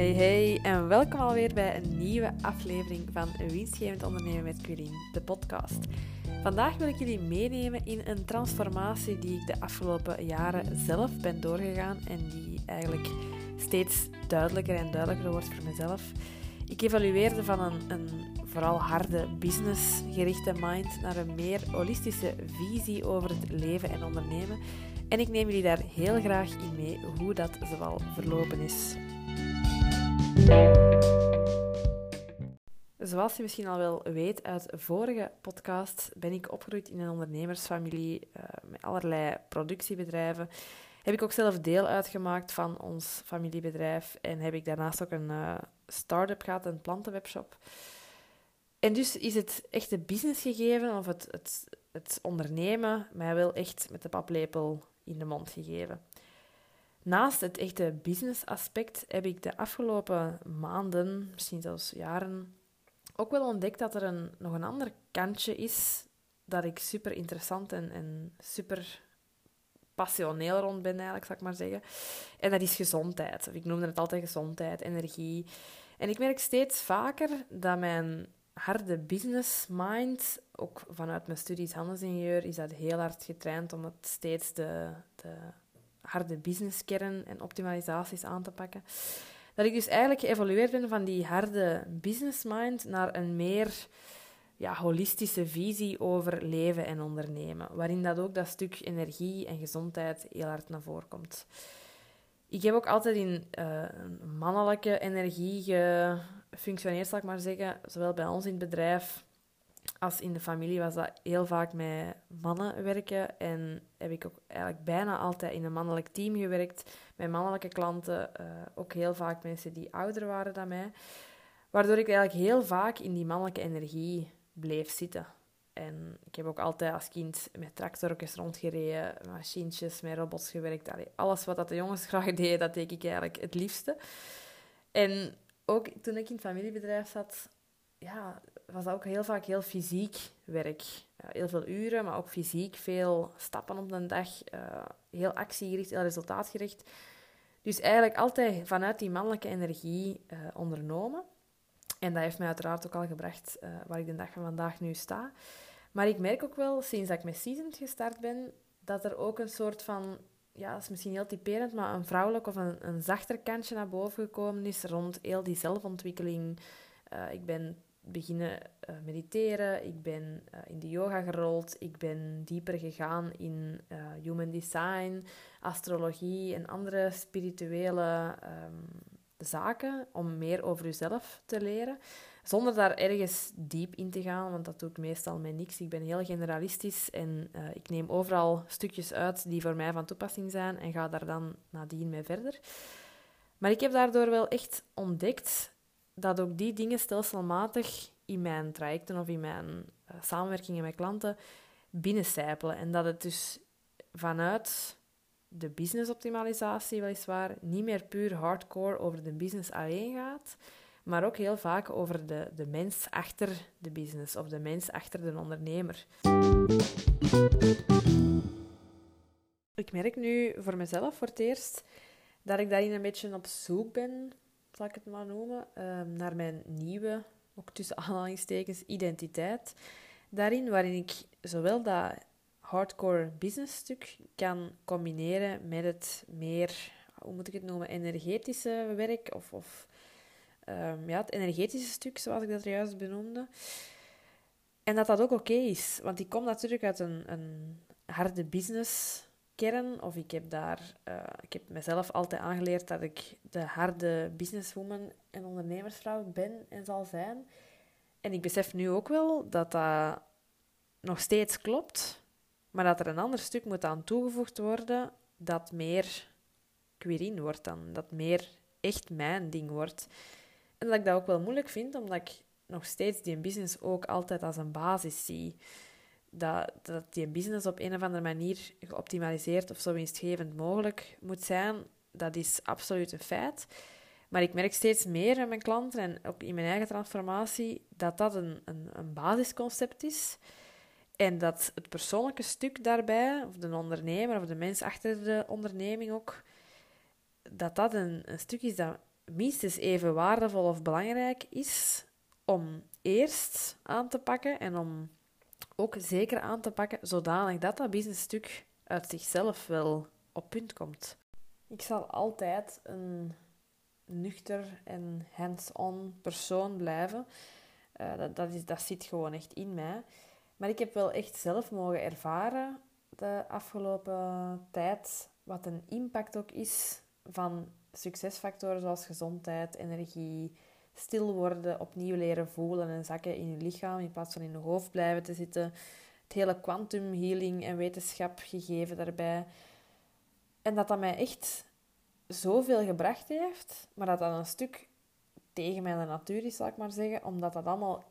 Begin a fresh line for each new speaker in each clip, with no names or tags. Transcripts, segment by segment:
Hey hey en welkom alweer bij een nieuwe aflevering van Winstgevend Ondernemen met Quirin, de podcast. Vandaag wil ik jullie meenemen in een transformatie die ik de afgelopen jaren zelf ben doorgegaan en die eigenlijk steeds duidelijker en duidelijker wordt voor mezelf. Ik evalueerde van een, een vooral harde businessgerichte mind naar een meer holistische visie over het leven en ondernemen. En ik neem jullie daar heel graag in mee hoe dat zoal verlopen is. Zoals je misschien al wel weet uit vorige podcast, ben ik opgegroeid in een ondernemersfamilie uh, met allerlei productiebedrijven. Heb ik ook zelf deel uitgemaakt van ons familiebedrijf en heb ik daarnaast ook een uh, start-up gehad, een plantenwebshop. En dus is het echte business gegeven, of het, het, het ondernemen, mij wel echt met de paplepel in de mond gegeven. Naast het echte business aspect heb ik de afgelopen maanden, misschien zelfs jaren, ook wel ontdekt dat er een, nog een ander kantje is dat ik super interessant en, en super passioneel rond ben, eigenlijk, zal ik maar zeggen. En dat is gezondheid. Ik noemde het altijd gezondheid, energie. En ik merk steeds vaker dat mijn harde business mind, ook vanuit mijn studies handelsingenieur, is dat heel hard getraind om het steeds de, de harde businesskern en optimalisaties aan te pakken. Dat ik dus eigenlijk geëvolueerd ben van die harde business mind naar een meer ja, holistische visie over leven en ondernemen, waarin dat ook dat stuk energie en gezondheid heel hard naar voren komt. Ik heb ook altijd in uh, mannelijke energie gefunctioneerd, zal ik maar zeggen, zowel bij ons in het bedrijf als in de familie was dat heel vaak met mannen werken. En heb ik ook eigenlijk bijna altijd in een mannelijk team gewerkt. Met mannelijke klanten. Uh, ook heel vaak mensen die ouder waren dan mij. Waardoor ik eigenlijk heel vaak in die mannelijke energie bleef zitten. En ik heb ook altijd als kind met tractorjes rondgereden, machientjes, met robots gewerkt. Alles wat dat de jongens graag deden, dat deed ik eigenlijk het liefste. En ook toen ik in het familiebedrijf zat, ja, was dat ook heel vaak heel fysiek werk. heel veel uren, maar ook fysiek veel stappen op een dag. Uh, heel actiegericht, heel resultaatgericht. Dus eigenlijk altijd vanuit die mannelijke energie uh, ondernomen. En dat heeft mij uiteraard ook al gebracht uh, waar ik de dag van vandaag nu sta. Maar ik merk ook wel, sinds dat ik met Seasoned gestart ben, dat er ook een soort van, ja, dat is misschien heel typerend, maar een vrouwelijk of een, een zachter kantje naar boven gekomen is rond heel die zelfontwikkeling. ik ben beginnen uh, mediteren. Ik ben uh, in de yoga gerold. Ik ben dieper gegaan in uh, human design, astrologie en andere spirituele um, zaken om meer over jezelf te leren. Zonder daar ergens diep in te gaan, want dat doe ik meestal met niks. Ik ben heel generalistisch en ik neem overal stukjes uit die voor mij van toepassing zijn en ga daar dan nadien mee verder. Maar ik heb daardoor wel echt ontdekt dat ook die dingen stelselmatig in mijn trajecten of in mijn uh, samenwerkingen met klanten binnencijpelen. En dat het dus vanuit de business-optimalisatie weliswaar niet meer puur hardcore over de business alleen gaat, maar ook heel vaak over de, de mens achter de business of de mens achter de ondernemer. Ik merk nu voor mezelf voor het eerst dat ik daarin een beetje op zoek ben zal ik het maar noemen, ehm, naar mijn nieuwe, ook tussen aanhalingstekens, identiteit. Daarin waarin ik zowel dat hardcore business stuk kan combineren met het meer, hoe moet ik het noemen, energetische werk of, of um, ja, het energetische stuk, zoals ik dat juist benoemde. En dat dat ook oké is, want ik kom natuurlijk uit een, een harde business kern, of ik heb daar, uh, ik heb mezelf altijd aangeleerd dat ik de harde businesswoman en ondernemersvrouw ben en zal zijn. En ik besef nu ook wel dat dat nog steeds klopt, maar dat er een ander stuk moet aan toegevoegd worden dat meer Quirin wordt dan, dat meer echt mijn ding wordt. En dat ik dat ook wel moeilijk vind, omdat ik nog steeds die business ook altijd als een basis zie dat, dat die business op een of andere manier geoptimaliseerd of zo winstgevend mogelijk moet zijn, dat is absoluut een feit. Maar ik merk steeds meer aan mijn klanten en ook in mijn eigen transformatie dat dat een, een, een basisconcept is. En dat het persoonlijke stuk daarbij, of de ondernemer of de mens achter de onderneming ook, dat dat een, een stuk is dat minstens even waardevol of belangrijk is om eerst aan te pakken en om ook zeker aan te pakken, zodanig dat dat businessstuk uit zichzelf wel op punt komt. Ik zal altijd een nuchter en hands-on persoon blijven. Uh, dat, dat, is, dat zit gewoon echt in mij. Maar ik heb wel echt zelf mogen ervaren de afgelopen tijd wat een impact ook is van succesfactoren zoals gezondheid, energie, stil worden, opnieuw leren voelen en zakken in je lichaam in plaats van in je hoofd blijven te zitten. Het hele quantum healing en wetenschap gegeven daarbij. En dat dat mij echt zoveel gebracht heeft, maar dat dat een stuk tegen mijn natuur is, zal ik maar zeggen, omdat dat allemaal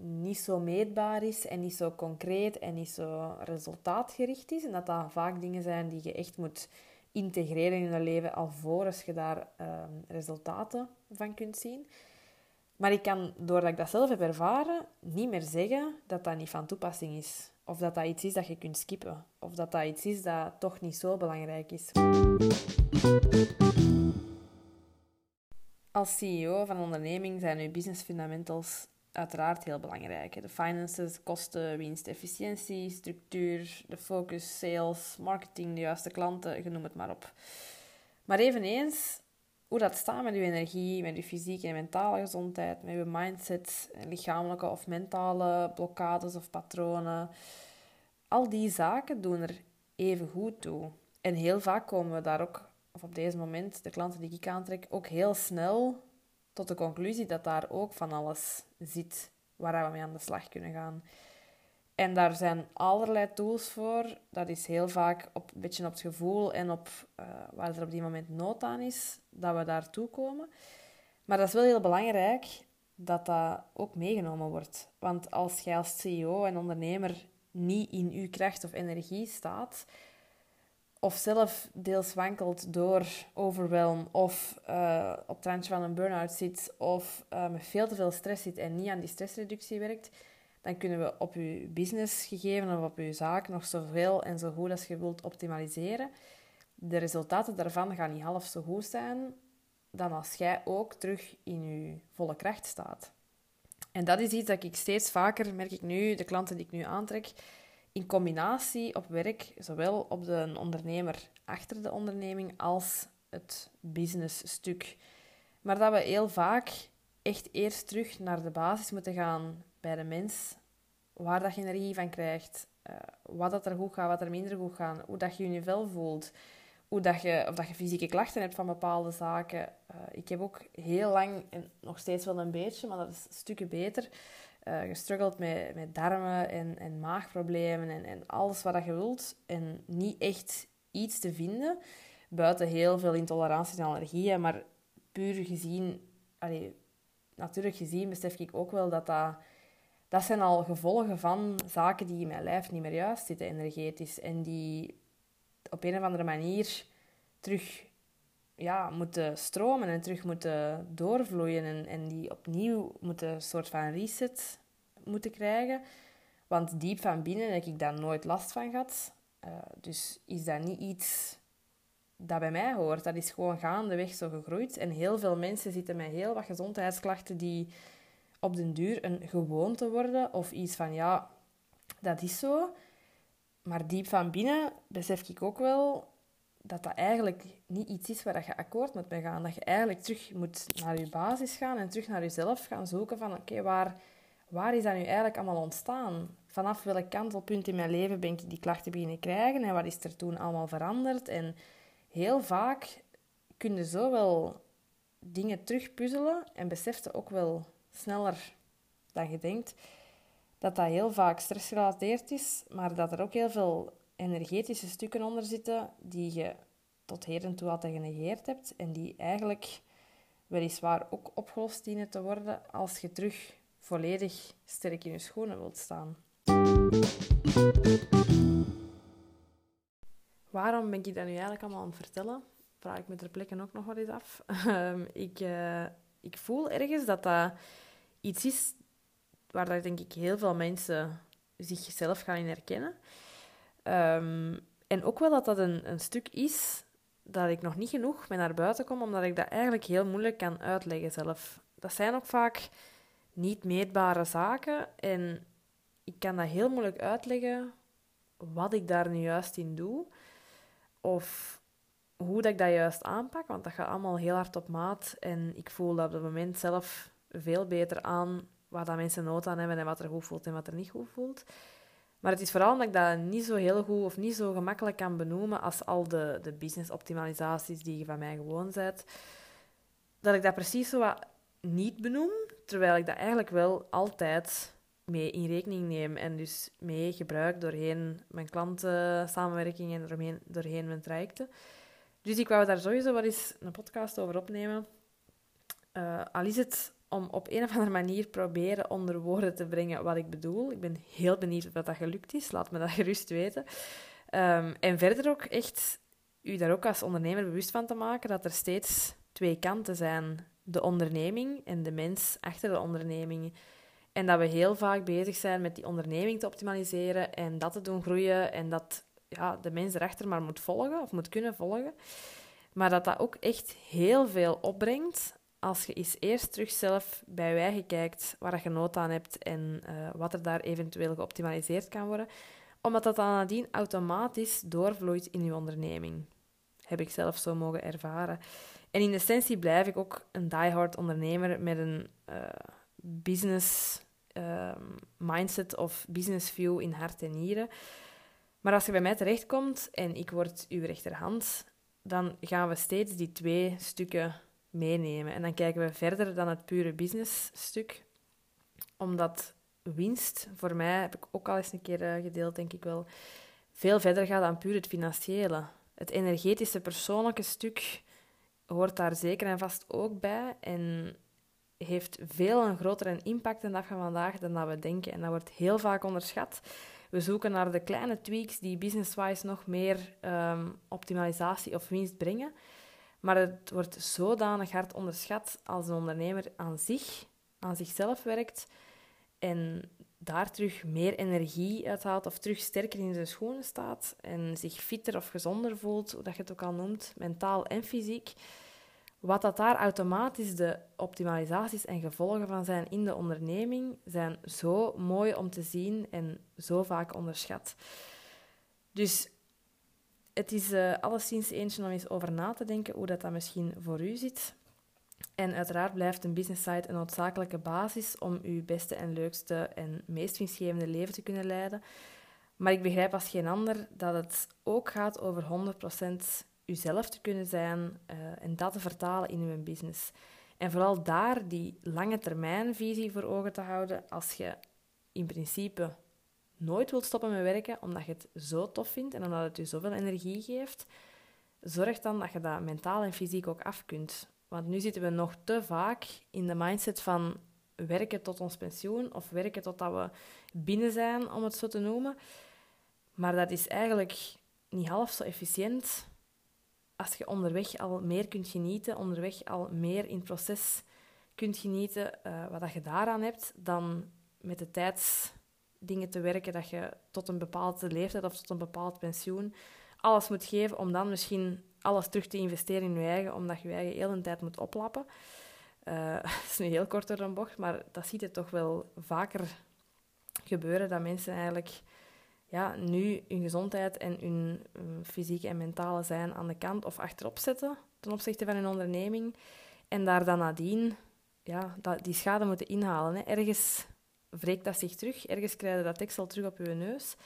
niet zo meetbaar is en niet zo concreet en niet zo resultaatgericht is. En dat dat vaak dingen zijn die je echt moet integreren in je leven alvorens je daar ehm, resultaten van kunt zien. Maar ik kan, doordat ik dat zelf heb ervaren, niet meer zeggen dat dat niet van toepassing is. Of dat dat iets is dat je kunt skippen. Of dat dat iets is dat toch niet zo belangrijk is. Als CEO van een onderneming zijn uw business fundamentals uiteraard heel belangrijk. De finances, kosten, winst, efficiëntie, structuur, de focus, sales, marketing, de juiste klanten, je noem het maar op. Maar eveneens hoe dat staat met je energie, met je fysieke en mentale gezondheid, met je mindset, lichamelijke of mentale blokkades of patronen. Al die zaken doen er even goed toe. En heel vaak komen we daar ook, of op deze moment, de klanten die ik aantrek, ook heel snel tot de conclusie dat daar ook van alles zit waar we mee aan de slag kunnen gaan. En daar zijn allerlei tools voor. Dat is heel vaak op, een beetje op het gevoel en op uh, waar er op die moment nood aan is, dat we daartoe komen. Maar dat is wel heel belangrijk dat dat ook meegenomen wordt. Want als jij als CEO en ondernemer niet in uw kracht of energie staat, of zelf deels wankelt door overwhelm, of uh, op het randje van een burn-out zit, of uh, met veel te veel stress zit en niet aan die stressreductie werkt, dan kunnen we op je businessgegevens of op je zaak nog zoveel en zo goed als je wilt optimaliseren. De resultaten daarvan gaan niet half zo goed zijn dan als jij ook terug in je volle kracht staat. En dat is iets dat ik steeds vaker, merk ik nu, de klanten die ik nu aantrek, in combinatie op werk, zowel op de ondernemer achter de onderneming als het businessstuk. Maar dat we heel vaak echt eerst terug naar de basis moeten gaan bij de mens, waar dat je energie van krijgt, uh, wat dat er goed gaat, wat er minder goed gaat, hoe dat je je vel voelt, hoe dat je, of dat je fysieke klachten hebt van bepaalde zaken. Uh, ik heb ook heel lang, en nog steeds wel een beetje, maar dat is stukken beter, uh, gestruggeld met, met darmen en, en maagproblemen en, en alles wat je wilt. En niet echt iets te vinden, buiten heel veel intoleranties en allergieën, maar puur gezien, allee, natuurlijk gezien, besef ik ook wel dat dat dat zijn al gevolgen van zaken die in mijn lijf niet meer juist zitten energetisch. En die op een of andere manier terug ja, moeten stromen en terug moeten doorvloeien. En, en die opnieuw moeten een soort van reset moeten krijgen. Want diep van binnen heb ik daar nooit last van gehad. Uh, dus is dat niet iets dat bij mij hoort. Dat is gewoon gaandeweg zo gegroeid. En heel veel mensen zitten met heel wat gezondheidsklachten die op den duur een gewoonte worden of iets van ja, dat is zo. Maar diep van binnen besef ik ook wel dat dat eigenlijk niet iets is waar je akkoord moet mee gaan. Dat je eigenlijk terug moet naar je basis gaan en terug naar jezelf gaan zoeken van oké, waar, waar is dat nu eigenlijk allemaal ontstaan? Vanaf welk kantelpunt in mijn leven ben ik die klachten beginnen krijgen en wat is er toen allemaal veranderd? En heel vaak kun je zo wel dingen terugpuzzelen en besefte ook wel sneller dan je denkt, dat dat heel vaak stressgerelateerd is, maar dat er ook heel veel energetische stukken onder zitten die je tot heden toe altijd genegeerd hebt en die eigenlijk weliswaar ook opgelost dienen te worden als je terug volledig sterk in je schoenen wilt staan. Waarom ben ik dat nu eigenlijk allemaal aan het vertellen? Vraag ik me ter plekke ook nog wel eens af. Ehm, ik, uh, ik voel ergens dat dat iets is waar denk ik heel veel mensen zichzelf gaan in herkennen. Um, en ook wel dat dat een, een stuk is dat ik nog niet genoeg met naar buiten kom, omdat ik dat eigenlijk heel moeilijk kan uitleggen zelf. Dat zijn ook vaak niet meetbare zaken en ik kan dat heel moeilijk uitleggen wat ik daar nu juist in doe of hoe dat ik dat juist aanpak, want dat gaat allemaal heel hard op maat en ik voel dat op dat moment zelf veel beter aan waar dat mensen nood aan hebben en wat er goed voelt en wat er niet goed voelt. Maar het is vooral omdat ik dat niet zo heel goed of niet zo gemakkelijk kan benoemen als al de, de business optimalisaties die je van mij gewoon bent. Dat ik dat precies zo wat niet benoem, terwijl ik dat eigenlijk wel altijd mee in rekening neem en dus mee gebruik doorheen mijn klantensamenwerking en doorheen, doorheen mijn trajecten. Dus ik wou daar sowieso wel eens een podcast over opnemen. Uh, al is het om op een of andere manier proberen onder woorden te brengen wat ik bedoel. Ik ben heel benieuwd of dat gelukt is. Laat me dat gerust weten. Um, en verder ook echt u daar ook als ondernemer bewust van te maken dat er steeds twee kanten zijn. De onderneming en de mens achter de onderneming. En dat we heel vaak bezig zijn met die onderneming te optimaliseren en dat te doen groeien en dat ja, de mens erachter maar moet volgen of moet kunnen volgen. Maar dat dat ook echt heel veel opbrengt als je eens eerst terug zelf bij je eigen kijkt waar je nood aan hebt en uh, wat er daar eventueel geoptimaliseerd kan worden, omdat dat dan nadien automatisch doorvloeit in je onderneming. Heb ik zelf zo mogen ervaren. En in essentie blijf ik ook een diehard ondernemer met een uh, business uh, mindset of business view in hart en nieren. Maar als je bij mij terechtkomt en ik word uw rechterhand, dan gaan we steeds die twee stukken meenemen. En dan kijken we verder dan het pure business stuk. Omdat winst, voor mij, heb ik ook al eens een keer eh, gedeeld, denk ik wel, veel verder gaat dan puur het financiële. Het energetische, persoonlijke stuk hoort daar zeker en vast ook bij. En heeft veel een grotere impact de dag van vandaag dan dat we denken. En dat wordt heel vaak onderschat. We zoeken naar de kleine tweaks die business-wise nog meer um, optimalisatie of winst brengen. Maar het wordt zodanig hard onderschat als een ondernemer aan zich, aan zichzelf werkt en daar terug meer energie uithaalt of terug sterker in zijn schoenen staat en zich fitter of gezonder voelt, hoe dat je het ook al noemt, mentaal en fysiek. Wat dat daar automatisch de optimalisaties en gevolgen van zijn in de onderneming, zijn zo mooi om te zien en zo vaak onderschat. Dus het is uh, alleszins eentje om eens over na te denken hoe dat, dat misschien voor u zit. En uiteraard blijft een business site een noodzakelijke basis om uw beste en leukste en meest winstgevende leven te kunnen leiden. Maar ik begrijp als geen ander dat het ook gaat over 100% uzelf te kunnen zijn uh, en dat te vertalen in uw business. En vooral daar die lange termijn visie voor ogen te houden als je in principe nooit wilt stoppen met werken omdat je het zo tof vindt en omdat het je zoveel energie geeft, zorg dan dat je dat mentaal en fysiek ook af kunt. Want nu zitten we nog te vaak in de mindset van werken tot ons pensioen of werken totdat we binnen zijn, om het zo te noemen. Maar dat is eigenlijk niet half zo efficiënt als je onderweg al meer kunt genieten, onderweg al meer in het proces kunt genieten, uh, wat je daaraan hebt, dan met de tijd dingen te werken dat je tot een bepaalde leeftijd of tot een bepaald pensioen alles moet geven om dan misschien alles terug te investeren in je eigen, omdat je je eigen heel een tijd moet oplappen. Uh, dat is nu heel kort door een bocht, maar dat ziet het toch wel vaker gebeuren, dat mensen eigenlijk ja, nu hun gezondheid en hun fysieke en mentale zijn aan de kant of achterop zetten ten opzichte van hun onderneming. En daar dan nadien ja, die schade moeten inhalen. Hè. Ergens wreekt dat zich terug. Ergens krijg je dat deksel terug op je neus.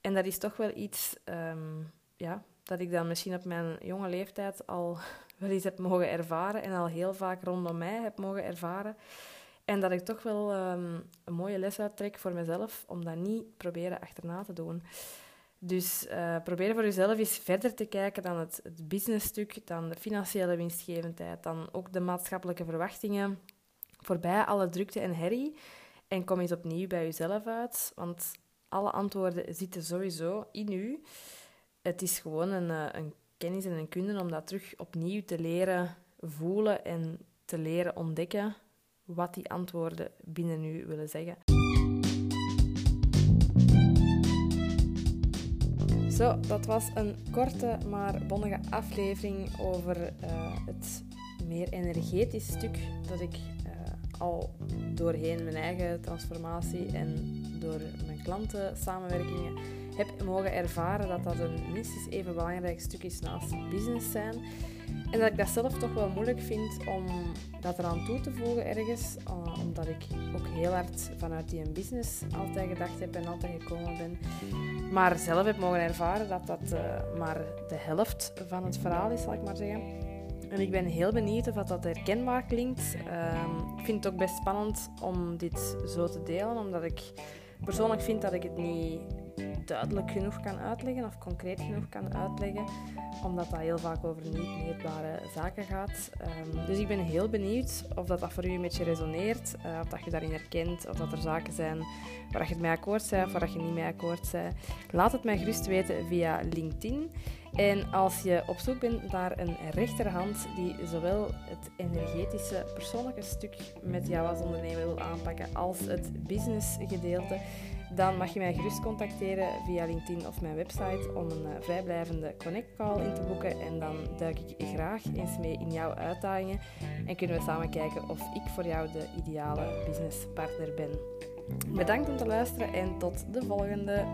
En dat is toch wel iets ehm, ja, dat ik dan misschien op mijn jonge leeftijd al wel eens heb mogen ervaren en al heel vaak rondom mij heb mogen ervaren. En dat ik toch wel ehm, een mooie les uittrek voor mezelf om dat niet proberen achterna te doen. Dus uh, probeer voor jezelf eens verder te kijken dan het, het businessstuk, dan de financiële winstgevendheid, dan ook de maatschappelijke verwachtingen. Voorbij alle drukte en herrie. En kom eens opnieuw bij jezelf uit, want alle antwoorden zitten sowieso in u. Het is gewoon een, eh, een kennis en een kunde om dat terug opnieuw te leren voelen en te leren ontdekken wat die antwoorden binnen u willen zeggen. Zo, dat was een korte maar bonnige aflevering over uh, het meer energetisch stuk dat ik al doorheen mijn eigen transformatie en door mijn klanten samenwerkingen heb mogen ervaren dat dat een minstens even belangrijk stuk is naast business zijn. En dat ik dat zelf toch wel moeilijk vind om dat eraan toe te voegen ergens. Uh, omdat ik ook heel hard vanuit die business altijd gedacht heb en altijd gekomen ben. Maar zelf heb mogen ervaren dat dat uh, maar de helft van het verhaal is, zal ik maar zeggen. En ik ben heel benieuwd of dat herkenbaar klinkt. Uh, ik vind het ook best spannend om dit zo te delen, omdat ik persoonlijk vind dat ik het niet duidelijk genoeg kan uitleggen of concreet genoeg kan uitleggen, omdat dat heel vaak over niet meetbare zaken gaat. Um, dus ik ben heel benieuwd of dat, dat voor u een beetje resoneert, uh, of dat je daarin herkent, of dat er zaken zijn waar je het mee akkoord bent of waar je niet mee akkoord bent. Laat het mij gerust weten via LinkedIn. En als je op zoek bent naar een rechterhand die zowel het energetische persoonlijke stuk met jou als ondernemer wil aanpakken als het business gedeelte, dan mag je mij gerust contacteren via LinkedIn of mijn website om een uh, vrijblijvende connect call in te boeken. En dan duik ik graag eens mee in jouw uitdagingen en kunnen we samen kijken of ik voor jou de ideale businesspartner ben. Bedankt om te luisteren en tot de volgende.